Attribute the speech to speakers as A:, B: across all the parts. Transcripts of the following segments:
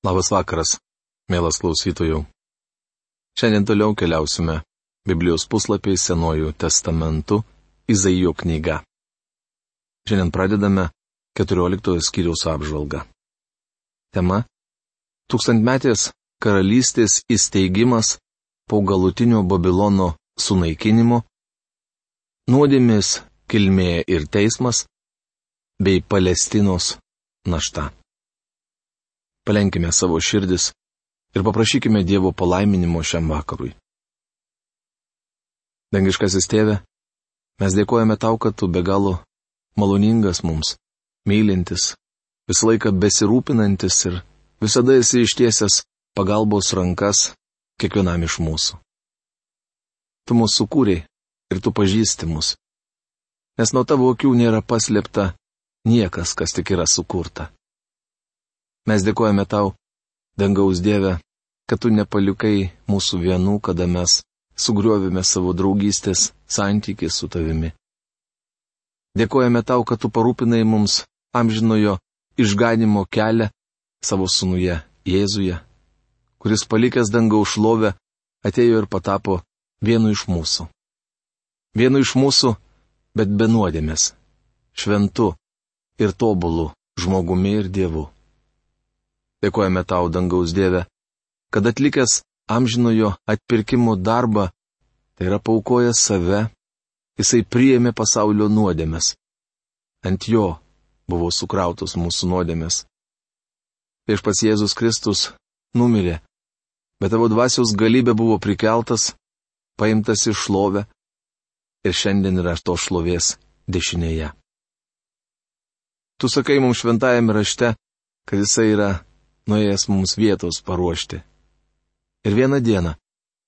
A: Labas vakaras, mielas klausytojų. Šiandien toliau keliausime Biblijos puslapiais Senojų testamentu Izaijo knyga. Šiandien pradedame 14 skyriaus apžvalgą. Tema - Tūkstantmetės karalystės įsteigimas po galutinio Babilono sunaikinimo, nuodėmės kilmė ir teismas, bei Palestinos našta. Palenkime savo širdis ir paprašykime Dievo palaiminimo šiam vakarui. Dangiškasis tėve, mes dėkojame tau, kad tu be galo maloningas mums, mylintis, visą laiką besirūpinantis ir visada esi ištiesęs pagalbos rankas kiekvienam iš mūsų. Tu mūsų sukūrei ir tu pažįsti mus, nes nuo tavo akių nėra paslėpta niekas, kas tik yra sukurta. Mes dėkojame tau, dangaus Dieve, kad tu nepalikai mūsų vienų, kada mes sugriovėme savo draugystės santykį su tavimi. Dėkojame tau, kad tu parūpinai mums amžinojo išganimo kelią savo sunuje Jėzuje, kuris palikęs dangaus šlovę atėjo ir patapo vienu iš mūsų. Vienu iš mūsų, bet be nuodėmės, šventu ir tobulu žmogumi ir dievu. Dėkojame tau, dangaus Dieve, kad atlikęs amžinojo atpirkimo darbą, tai yra paukojęs save, jisai priėmė pasaulio nuodėmes. Ant jo buvo sukrautos mūsų nuodėmes. Viešpas Jėzus Kristus numirė, bet tavo dvasios galybė buvo prikeltas, paimtas iš šlovę ir šiandien yra to šlovės dešinėje. Tu sakai mums šventajame rašte, kad jisai yra nuėjęs mums vietos paruošti. Ir vieną dieną,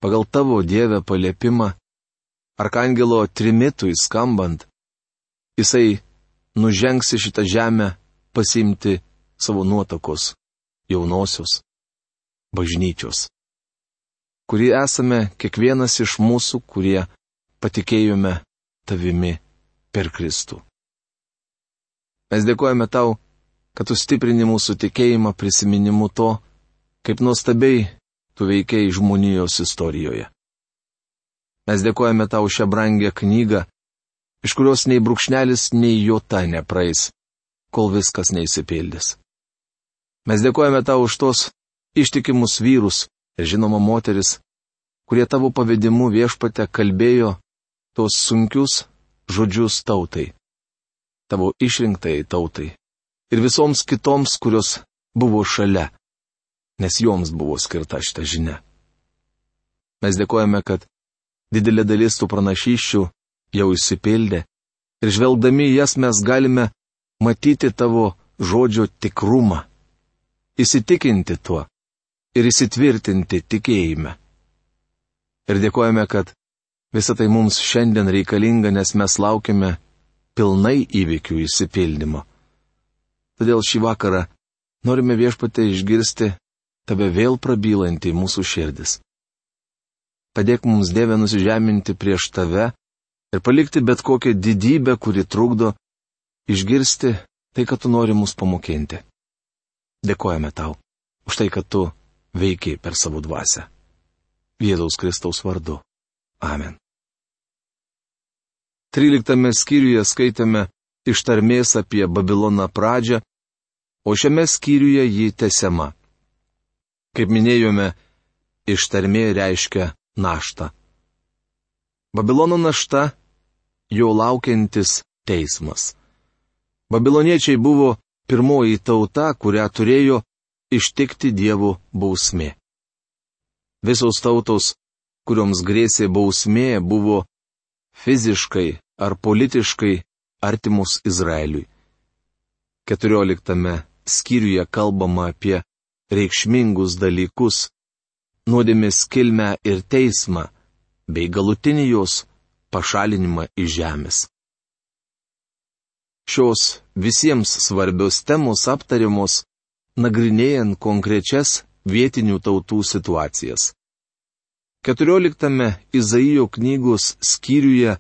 A: pagal tavo Dievę paliepimą, arkangelo trimitui skambant, jisai nužengs į šitą žemę pasimti savo nuotakos, jaunosios, bažnyčios, kurie esame kiekvienas iš mūsų, kurie patikėjome tavimi per Kristų. Mes dėkojame tau, kad tu stiprini mūsų tikėjimą prisiminimu to, kaip nuostabiai tu veikiai žmonijos istorijoje. Mes dėkojame tau šią brangę knygą, iš kurios nei brūkšnelis, nei jota nepraeis, kol viskas neįsipildys. Mes dėkojame tau už tos ištikimus vyrus ir žinoma moteris, kurie tavo pavedimu viešpate kalbėjo tos sunkius žodžius tautai, tavo išrinktai tautai, ir visoms kitoms, kurios buvo šalia, nes joms buvo skirta šitą žinią. Mes dėkojame, kad didelė dalis tų pranašyščių jau įsipildė ir žvelgdami jas mes galime matyti tavo žodžio tikrumą, įsitikinti tuo ir įsitvirtinti tikėjime. Ir dėkojame, kad visa tai mums šiandien reikalinga, nes mes laukiame pilnai įvykių įsipildymo. Todėl šį vakarą norime viešpatė išgirsti tave vėl prabylantį mūsų širdis. Padėk mums Dievę nusižeminti prieš tave ir palikti bet kokią didybę, kuri trukdo išgirsti tai, kad tu nori mus pamokinti. Dėkojame tau už tai, kad tu veikiai per savo dvasę. Jėzaus Kristaus vardu. Amen. 13 skyriuje skaitėme ištarmės apie Babiloną pradžią o šiame skyriuje ji tesiama. Kaip minėjome, ištarmė reiškia naštą. Babilono našta - jo laukiantis teismas. Babiloniečiai buvo pirmoji tauta, kurią turėjo ištikti dievų bausmė. Visos tautos, kurioms grėsė bausmė, buvo fiziškai ar politiškai artimus Izraeliui. 14 skyriuje kalbama apie reikšmingus dalykus - nuodėmės kilmę ir teismą, bei galutinį jos pašalinimą iš žemės. Šios visiems svarbios temos aptariamos nagrinėjant konkrečias vietinių tautų situacijas. 14 Izaijo knygos skyriuje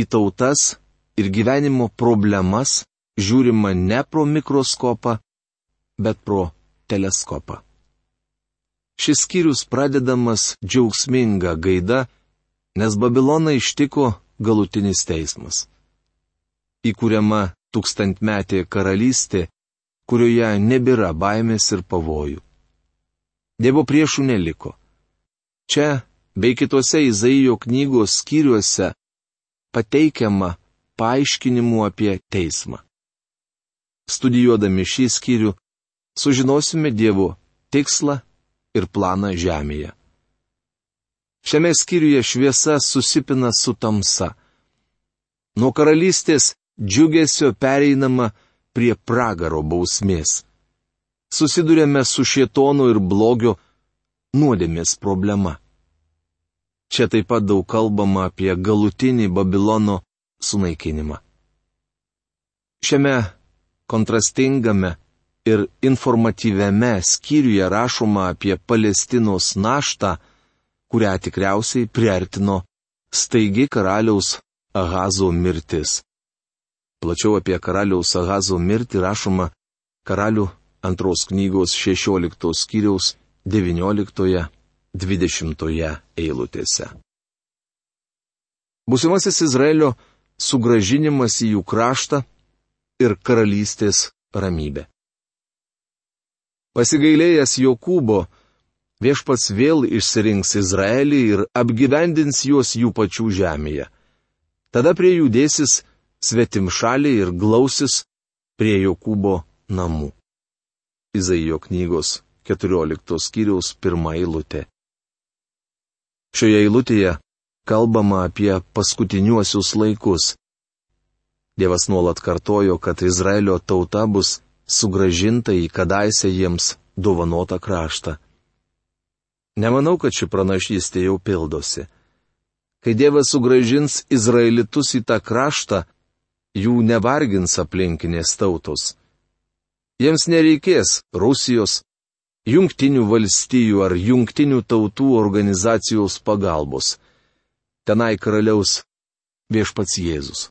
A: į tautas ir gyvenimo problemas žiūrima ne pro mikroskopą, bet pro teleskopą. Šis skyrius pradedamas džiaugsminga gaida, nes Babiloną ištiko galutinis teismas. Įkūriama tūkstantmetė karalystė, kurioje nebėra baimės ir pavojų. Dievo priešų neliko. Čia bei kitose Izaijo knygos skyriuose pateikiama paaiškinimų apie teismą. Studijuodami šį skyrių, sužinosime Dievo tikslą ir planą žemėje. Šiame skyriuje šviesa susipina su tamsa. Nuo karalystės džiugesio pereinama prie pragaro bausmės susidurėme su šietonu ir blogio nuodėmės problema. Čia taip pat daug kalbama apie galutinį Babilono sunaikinimą. Šiame kontrastingame ir informatyviame skyriuje rašoma apie Palestinos naštą, kurią tikriausiai priartino staigi karaliaus Ahazo mirtis. Plačiau apie karaliaus Ahazo mirtį rašoma karalių antros knygos 16 skyriaus 19-20 eilutėse. Būsimasis Izraelio sugražinimas į jų kraštą ir karalystės ramybė. Pasigailėjęs Jokūbo, viešpats vėl išsirinks Izraelį ir apgyvendins juos jų pačių žemėje. Tada prie jų dėsis svetimšaliai ir glausis prie Jokūbo namų. Izaijo knygos 14 skyriaus pirmą eilutę. Šioje eilutėje kalbama apie paskutiniuosius laikus. Dievas nuolat kartojo, kad Izraelio tauta bus sugražinta į kadaise jiems dovanotą kraštą. Nemanau, kad ši pranašystė jau pildosi. Kai Dievas sugražins Izraelitus į tą kraštą, jų nevargins aplinkinės tautos. Jiems nereikės Rusijos, jungtinių valstijų ar jungtinių tautų organizacijos pagalbos. Tenai karaliaus viešpats Jėzus.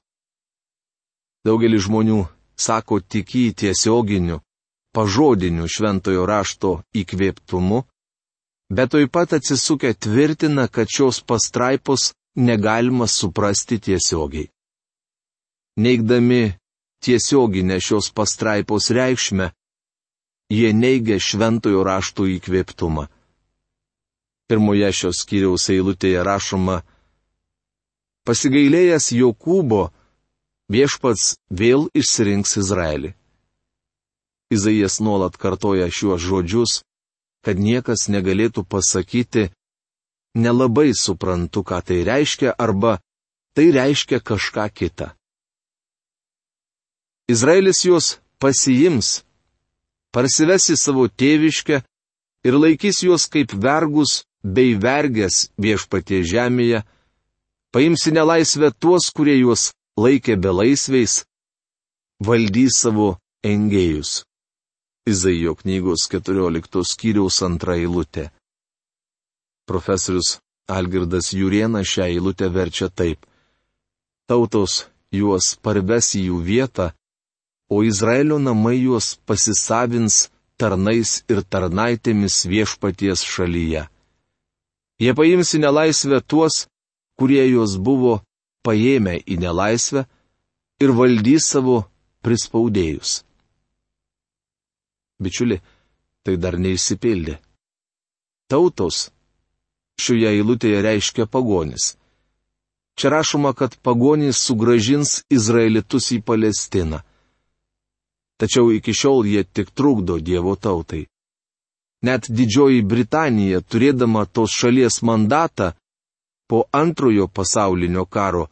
A: Daugelis žmonių sako tiki tiesioginiu, pažodiniu šventojo rašto įkvėptumu, bet toj pat atsisukę tvirtina, kad šios pastraipos negalima suprasti tiesiogiai. Neigdami tiesioginę šios pastraipos reikšmę, jie neigia šventojo rašto įkvėptumą. Pirmoje šios skyriaus eilutėje rašoma, pasigailėjęs Jokūbo, viešpats vėl išsirinks Izraelį. Izaijas nuolat kartoja šiuos žodžius, kad niekas negalėtų pasakyti, nelabai suprantu, ką tai reiškia, arba tai reiškia kažką kitą. Izraelis juos pasiims, parsives į savo tėviškę ir laikys juos kaip vergus bei vergės viešpatie žemėje, paims į nelaisvę tuos, kurie juos laikė belaisviais, valdys savo engėjus. Izaijo knygos 14 skyriaus antra eilutė. Profesorius Algirdas Juriena šią eilutę verčia taip. Tautos juos parves į jų vietą, o Izraelio namai juos pasisavins tarnais ir tarnaitėmis viešpaties šalyje. Jie paims į nelaisvę tuos, kurie juos buvo paėmę į nelaisvę ir valdys savo prispaudėjus. Bičiuli, tai dar neįsipildė. Tautos šioje eilutėje reiškia pagonis. Čia rašoma, kad pagonys sugražins Izraelitus į Palestiną tačiau iki šiol jie tik trukdo Dievo tautai. Net Didžioji Britanija, turėdama tos šalies mandatą, po antrojo pasaulinio karo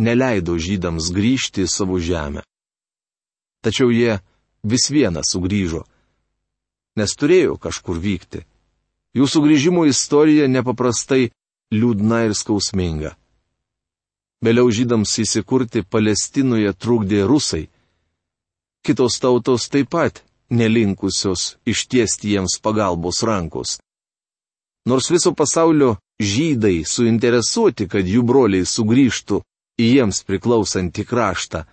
A: neleido žydams grįžti į savo žemę. Tačiau jie vis viena sugrįžo, nes turėjo kažkur vykti. Jų sugrįžimo istorija nepaprastai liūdna ir skausminga. Vėliau žydams įsikurti Palestinoje trukdė rusai kitos tautos taip pat nelinkusios ištiesti jiems pagalbos rankos. Nors viso pasaulio žydai suinteresuoti, kad jų broliai sugrįžtų į jiems priklausantį kraštą,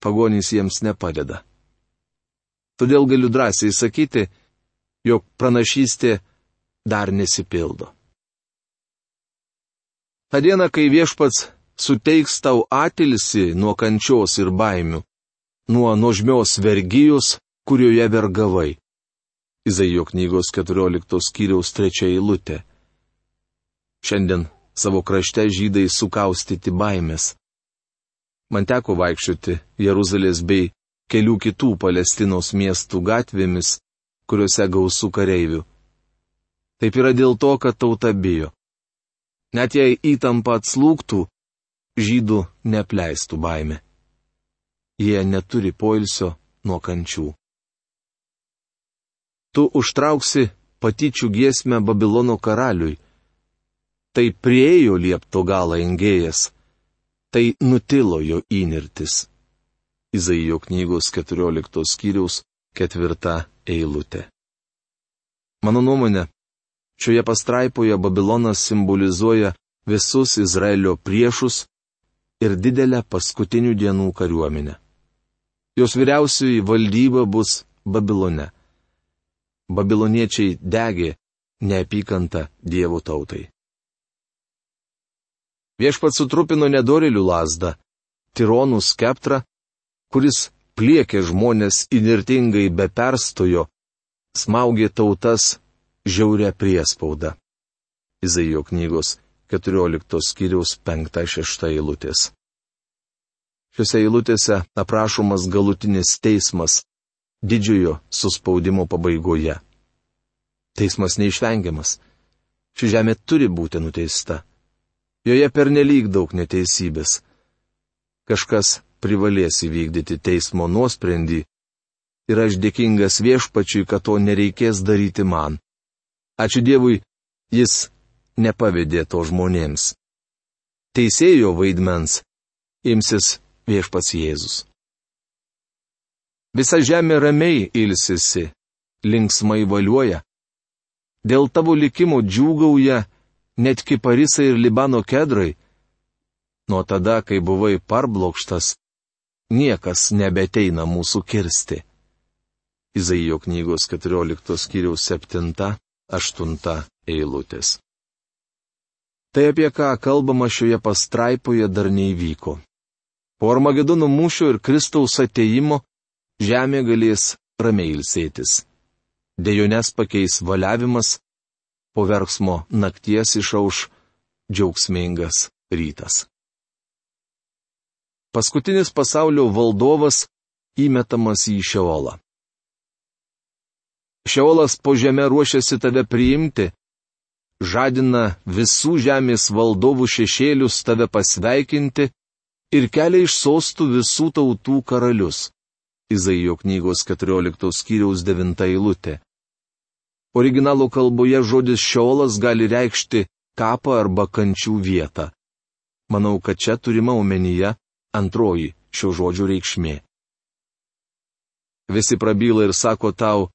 A: pagonys jiems nepadeda. Todėl galiu drąsiai sakyti, jog pranašystė dar nesipildo. Ta diena, kai viešpats suteiks tau atilsi nuo kančios ir baimių, nuo nuožmios vergyjos, kurioje vergavai. Izaijo knygos 14 skyriaus 3 eilutė. Šiandien savo krašte žydai sukaustyti baimės. Man teko vaikščioti Jeruzalės bei kelių kitų Palestinos miestų gatvėmis, kuriuose gausų kareivių. Taip yra dėl to, kad tauta bijo. Net jei įtampa atslūgtų, žydų nepleistų baime. Jie neturi poilsio nuo kančių. Tu užtrauksi patyčių giesmę Babilono karaliui tai priejo liepto galą engėjas, tai nutilo jo įnirtis. Izaijo knygos 14 skyriaus 4 eilutė. Mano nuomonė, šioje pastraipoje Babilonas simbolizuoja visus Izraelio priešus ir didelę paskutinių dienų kariuomenę. Jos vyriausioji valdyba bus Babilone. Babiloniečiai degė neapykantą Dievo tautai. Viešpats sutrupino nedorilių lasdą, tironų skeptrą, kuris pliekė žmonės įnirtingai be perstojo, smaugė tautas žiaurę priespaudą. Izaijo knygos 14 skyriaus 5-6 eilutės. Šiuose eilutėse aprašomas galutinis teismas didžiojo suspaudimo pabaigoje. Teismas neišvengiamas. Ši žemė turi būti nuteista. Joje pernelyg daug neteisybės. Kažkas privalės įvykdyti teismo nuosprendį ir aš dėkingas viešpačiui, kad to nereikės daryti man. Ačiū Dievui, jis nepavedė to žmonėms. Teisėjo vaidmens imsis viešpats Jėzus. Visa žemė ramiai ilsisi, linksmai valiuoja. Dėl tavo likimo džiūgauja net kiparisai ir Libano kedrai. Nuo tada, kai buvai parblokštas, niekas nebeteina mūsų kirsti. Izaijo knygos 14 skyriaus 7-8 eilutės. Tai apie ką kalbama šioje pastraipoje dar neįvyko. Po Armagedono mūšio ir Kristaus ateimo žemė galės ramiai ilsėtis. Dejonės pakeis valiavimas, po verksmo nakties išauš džiaugsmingas rytas. Paskutinis pasaulio valdovas įmetamas į Šeolą. Šeolas po žemę ruošiasi tave priimti, žadina visų žemės valdovų šešėlius tave pasveikinti ir kelia iš sostų visų tautų karalius. Izaijo knygos 14 skyriaus 9 eilutė. Originalo kalboje žodis šiolas gali reikšti kapą arba kančių vietą. Manau, kad čia turima omenyje antroji šio žodžio reikšmė. Visi prabyla ir sako tau,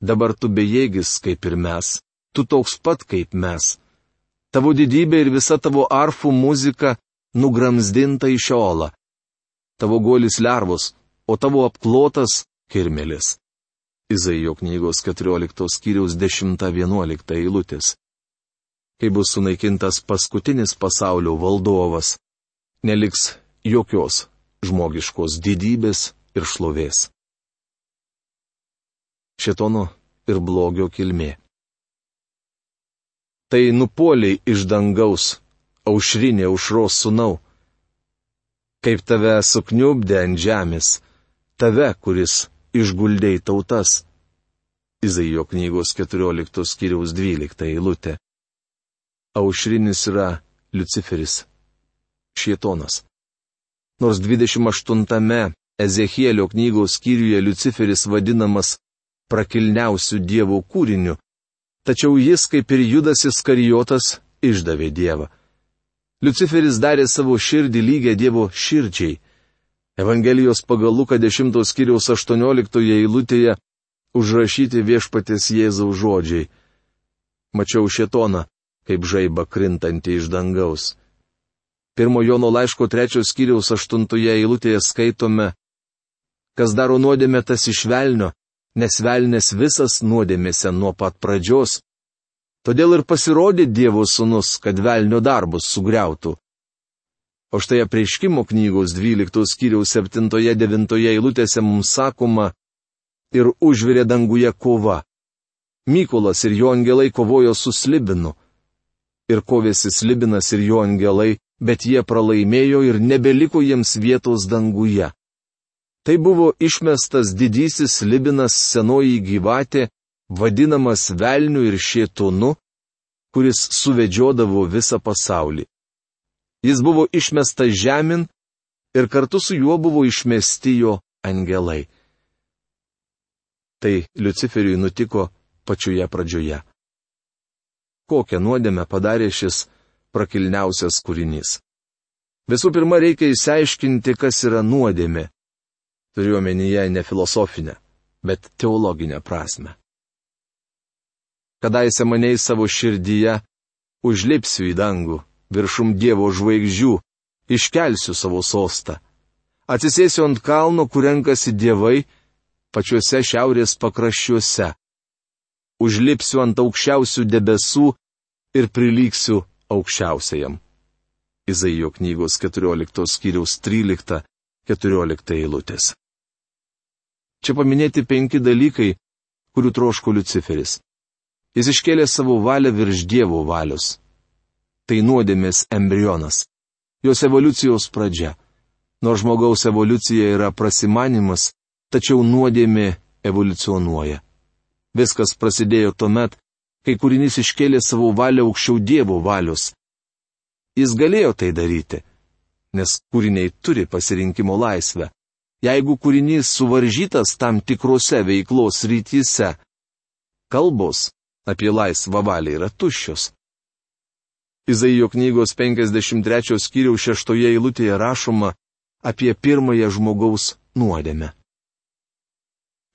A: dabar tu bejėgis kaip ir mes, tu toks pat kaip mes. Tavo didybė ir visa tavo arfų muzika nugramzdinta į šiolą. Tavo golis lervos, o tavo apklotas kirmelis. Izaijo knygos 14 skyriaus 10-11 eilutės. Kai bus sunaikintas paskutinis pasaulio valdovas, neliks jokios žmogiškos didybės ir šlovės. Šetono ir blogio kilmė. Tai nupoliai iš dangaus, aušrinė aušros sunau. Kaip tave sukniubdė ant žemės, tave, kuris išguldėjai tautas. Izaijo knygos 14 skyriaus 12 eilutė. Aušrinis yra Luciferis. Šietonas. Nors 28-ame Ezechielio knygos skyriuje Luciferis vadinamas prakilniausių dievo kūriniu, tačiau jis, kaip ir Judas Iskarijotas, išdavė Dievą. Luciferis darė savo širdį lygę Dievo širdžiai Evangelijos pagal Luką 10 skyriaus 18 eilutėje užrašyti viešpatės Jėzaus žodžiai. Mačiau šetoną, kaip žaiba krintantį iš dangaus. Pirmo Jono laiško trečios skyriaus aštuntoje eilutėje skaitome, kas daro nuodėmę tas išvelnio, nes velnės visas nuodėmėse nuo pat pradžios, Todėl ir pasirodė Dievo sūnus, kad velnio darbus sugriautų. O štai apreiškimo knygos 12 skyriaus 7-9 eilutėse mums sakoma, ir užvirė danguje kova. Mykolas ir jo angelai kovojo su Slibinu. Ir kovėsi Slibinas ir jo angelai, bet jie pralaimėjo ir nebeliko jiems vietos danguje. Tai buvo išmestas didysis Slibinas senoji gyvatė, vadinamas velniu ir šėtonu, kuris suvedžiodavo visą pasaulį. Jis buvo išmestas žemin ir kartu su juo buvo išmesti jo angelai. Tai Luciferiui nutiko pačioje pradžioje. Kokią nuodėmę padarė šis prakilniausias kūrinys? Visų pirma, reikia įsiaiškinti, kas yra nuodėmė. Turiuomenyje ne filosofinę, bet teologinę prasme kadaise maniai savo širdyje, užlipsiu į dangų, viršum Dievo žvaigždžių, iškelsiu savo sostą. Atsisėsiu ant kalno, kur renkasi dievai, pačiuose šiaurės pakraščiuose. Užlipsiu ant aukščiausių debesų ir prilyksiu aukščiausiajam. Izaijo knygos 14 skyriaus 13-14 eilutės. Čia paminėti penki dalykai, kurių troško Luciferis. Jis iškėlė savo valią virš Dievo valios. Tai nuodėmės embrionas. Jos evoliucijos pradžia. Nors žmogaus evoliucija yra prasimanimas, tačiau nuodėmė evoliucionuoja. Viskas prasidėjo tuomet, kai kūrinys iškėlė savo valią aukščiau Dievo valios. Jis galėjo tai daryti, nes kūriniai turi pasirinkimo laisvę. Jeigu kūrinys suvaržytas tam tikrose veiklos rytise, kalbos, apie laisvą valią yra tuščios. Izaijo knygos 53 skyriaus 6 eilutėje rašoma apie pirmąją žmogaus nuodėmę.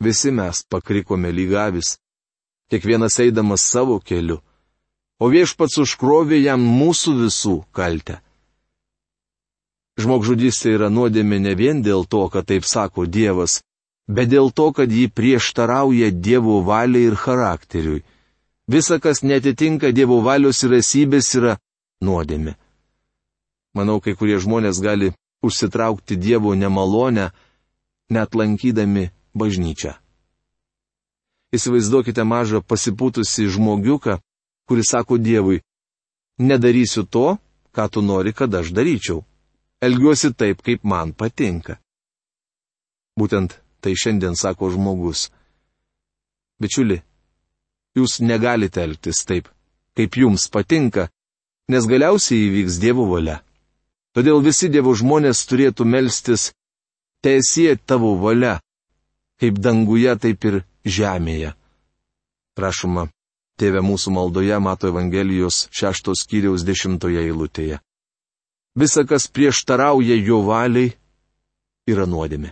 A: Visi mes pakrikome lygavis, kiekvienas eidamas savo keliu, o viešpats užkrovė jam mūsų visų kaltę. Žmogžudystė yra nuodėmė ne vien dėl to, kad taip sako Dievas, bet dėl to, kad ji prieštarauja Dievo valiai ir charakteriui. Visa, kas netitinka Dievo valios ir esybės, yra nuodėmi. Manau, kai kurie žmonės gali užsitraukti Dievo nemalonę, net lankydami bažnyčią. Įsivaizduokite mažą pasipūtusi žmogiuką, kuris sako Dievui, nedarysiu to, ką tu nori, kad aš daryčiau. Elgiuosi taip, kaip man patinka. Būtent tai šiandien sako žmogus. Bičiuli, Jūs negalite elgtis taip, kaip jums patinka, nes galiausiai įvyks Dievo valia. Todėl visi Dievo žmonės turėtų melstis, teisie tavo valia, kaip danguje, taip ir žemėje. Prašoma, tėve mūsų maldoje mato Evangelijos šeštos kiriaus dešimtoje eilutėje. Visa, kas prieštarauja jo valiai, yra nuodėmė.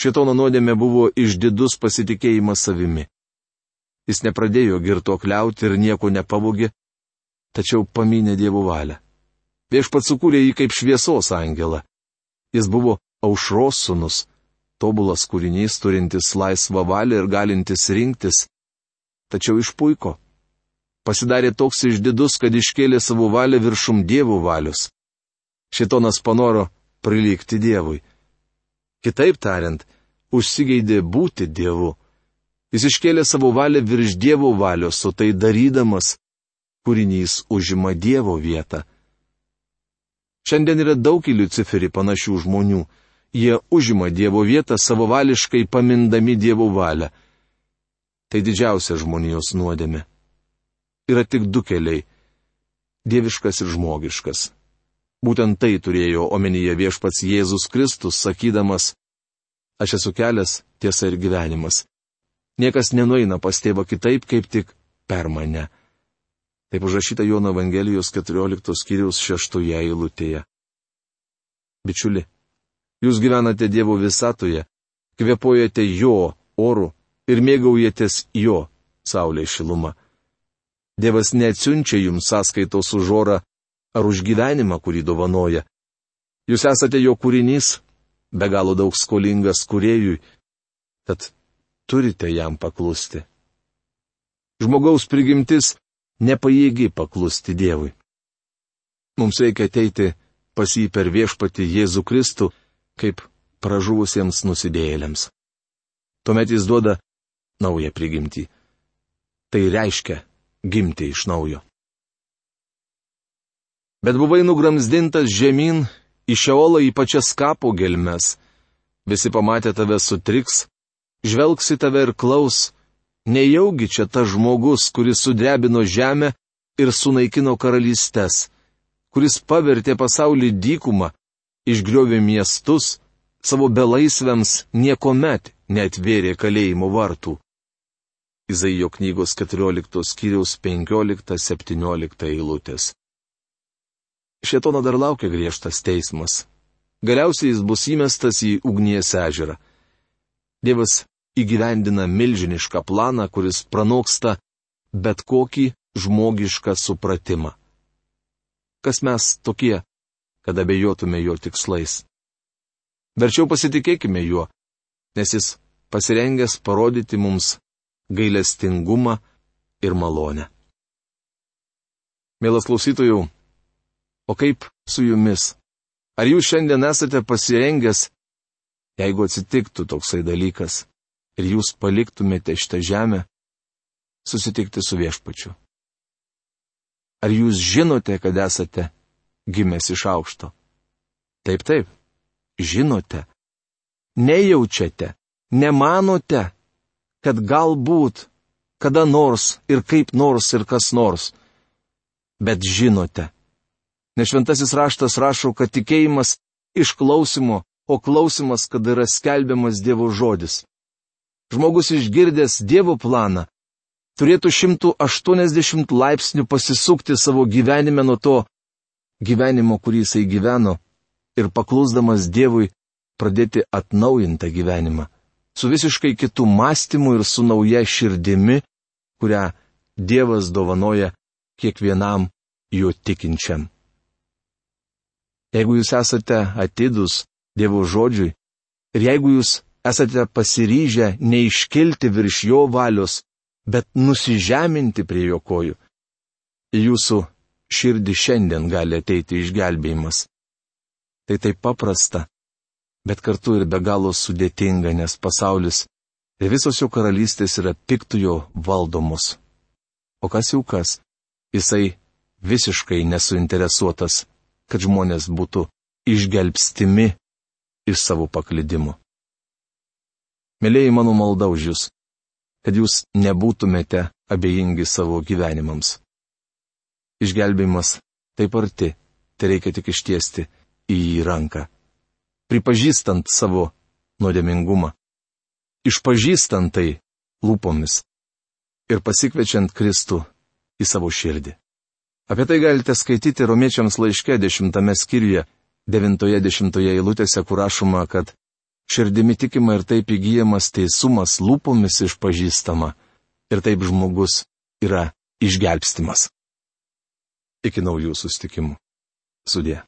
A: Šitono nuodėmė buvo išdidus pasitikėjimas savimi. Jis nepradėjo girto kliauti ir nieko nepavogė, tačiau paminė Dievo valią. Viešpats sukūrė jį kaip šviesos angelą. Jis buvo aušros sunus, tobulas kūrinys turintis laisvą valią ir galintis rinktis. Tačiau išpuiko. Pasidarė toks išdidus, kad iškėlė savo valią viršum Dievo valios. Šitonas panoro prilygti Dievui. Kitaip tariant, užsigeidė būti Dievu. Jis iškėlė savo valią virš Dievo valios, o tai darydamas, kūrinys užima Dievo vietą. Šiandien yra daug į Luciferį panašių žmonių. Jie užima Dievo vietą savavališkai pamindami Dievo valią. Tai didžiausia žmonijos nuodėmė. Yra tik du keliai - dieviškas ir žmogiškas. Būtent tai turėjo omenyje viešpats Jėzus Kristus, sakydamas, Aš esu kelias, tiesa ir gyvenimas. Niekas nenueina pas tėvą kitaip, kaip tik per mane. Taip užrašyta Jono Evangelijos 14 skyriaus 6 eilutėje. Bičiuli, jūs gyvenate Dievo visatoje, kvepuojate Jo oru ir mėgaujatės Jo saulės šilumą. Dievas neatsiunčia jums sąskaitos už orą ar už gyvenimą, kurį dovanoja. Jūs esate jo kūrinys, be galo daug skolingas kuriejui, tad turite jam paklusti. Žmogaus prigimtis nepajėgi paklusti Dievui. Mums reikia ateiti pas jį per viešpati Jėzų Kristų, kaip pražuvusiems nusidėjėliams. Tuomet jis duoda naują prigimtį. Tai reiškia gimti iš naujo. Bet buvai nugramzdintas žemyn, į šiolą į pačias kapo gelmes. Visi pamatę tave sutriks, žvelgsi tave ir klaus, nejaugi čia tas žmogus, kuris sudrebino žemę ir sunaikino karalystės kuris pavertė pasaulį dykumą, išgriovė miestus, savo belaisviams niekuomet neatvėrė kalėjimo vartų. Izaijo knygos 14 skyriaus 15-17 eilutės. Šetono dar laukia griežtas teismas. Galiausiai jis bus įmestas į ugnies ežerą. Dievas įgyvendina milžinišką planą, kuris pranoksta bet kokį žmogišką supratimą kas mes tokie, kad abejotume jo tikslais. Verčiau pasitikėkime juo, nes jis pasirengęs parodyti mums gailestingumą ir malonę. Mielas klausytojų, o kaip su jumis? Ar jūs šiandien esate pasirengęs, jeigu atsitiktų toksai dalykas ir jūs paliktumėte šitą žemę, susitikti su viešpačiu? Ar jūs žinote, kad esate gimęs iš aukšto? Taip, taip, žinote. Nejaučiate, nemanote, kad galbūt, kada nors ir kaip nors ir kas nors. Bet žinote. Nes šventasis raštas rašo, kad tikėjimas iš klausimo, o klausimas, kad yra skelbiamas Dievo žodis. Žmogus išgirdęs Dievo planą turėtų 180 laipsnių pasisukti savo gyvenime nuo to gyvenimo, kurį jisai gyveno, ir paklusdamas Dievui pradėti atnaujintą gyvenimą, su visiškai kitų mąstymų ir su nauja širdimi, kurią Dievas dovanoja kiekvienam jo tikinčiam. Jeigu jūs esate atidus Dievo žodžiui ir jeigu jūs esate pasiryžę neiškilti virš jo valios, bet nusižeminti prie jo kojų. Jūsų širdį šiandien gali ateiti išgelbėjimas. Tai taip paprasta, bet kartu ir be galo sudėtinga, nes pasaulis ir visos jo karalystės yra piktujo valdomos. O kas jau kas, jisai visiškai nesuinteresuotas, kad žmonės būtų išgelbstimi iš savo paklydimų. Mėlyjei mano malda už jūs kad jūs nebūtumėte abejingi savo gyvenimams. Išgelbėjimas taip arti, tai reikia tik ištiesti į jį ranką. Pripažįstant savo nuodėmingumą. Išpažįstant tai lūpomis. Ir pasikvečiant Kristų į savo širdį. Apie tai galite skaityti romiečiams laiške dešimtame skyriuje, devintoje dešimtoje eilutėse, kur rašoma, kad Širdimi tikima ir taip įgyjamas teisumas lūpomis išpažįstama. Ir taip žmogus yra išgelbstimas. Iki naujų sustikimų. Sudė.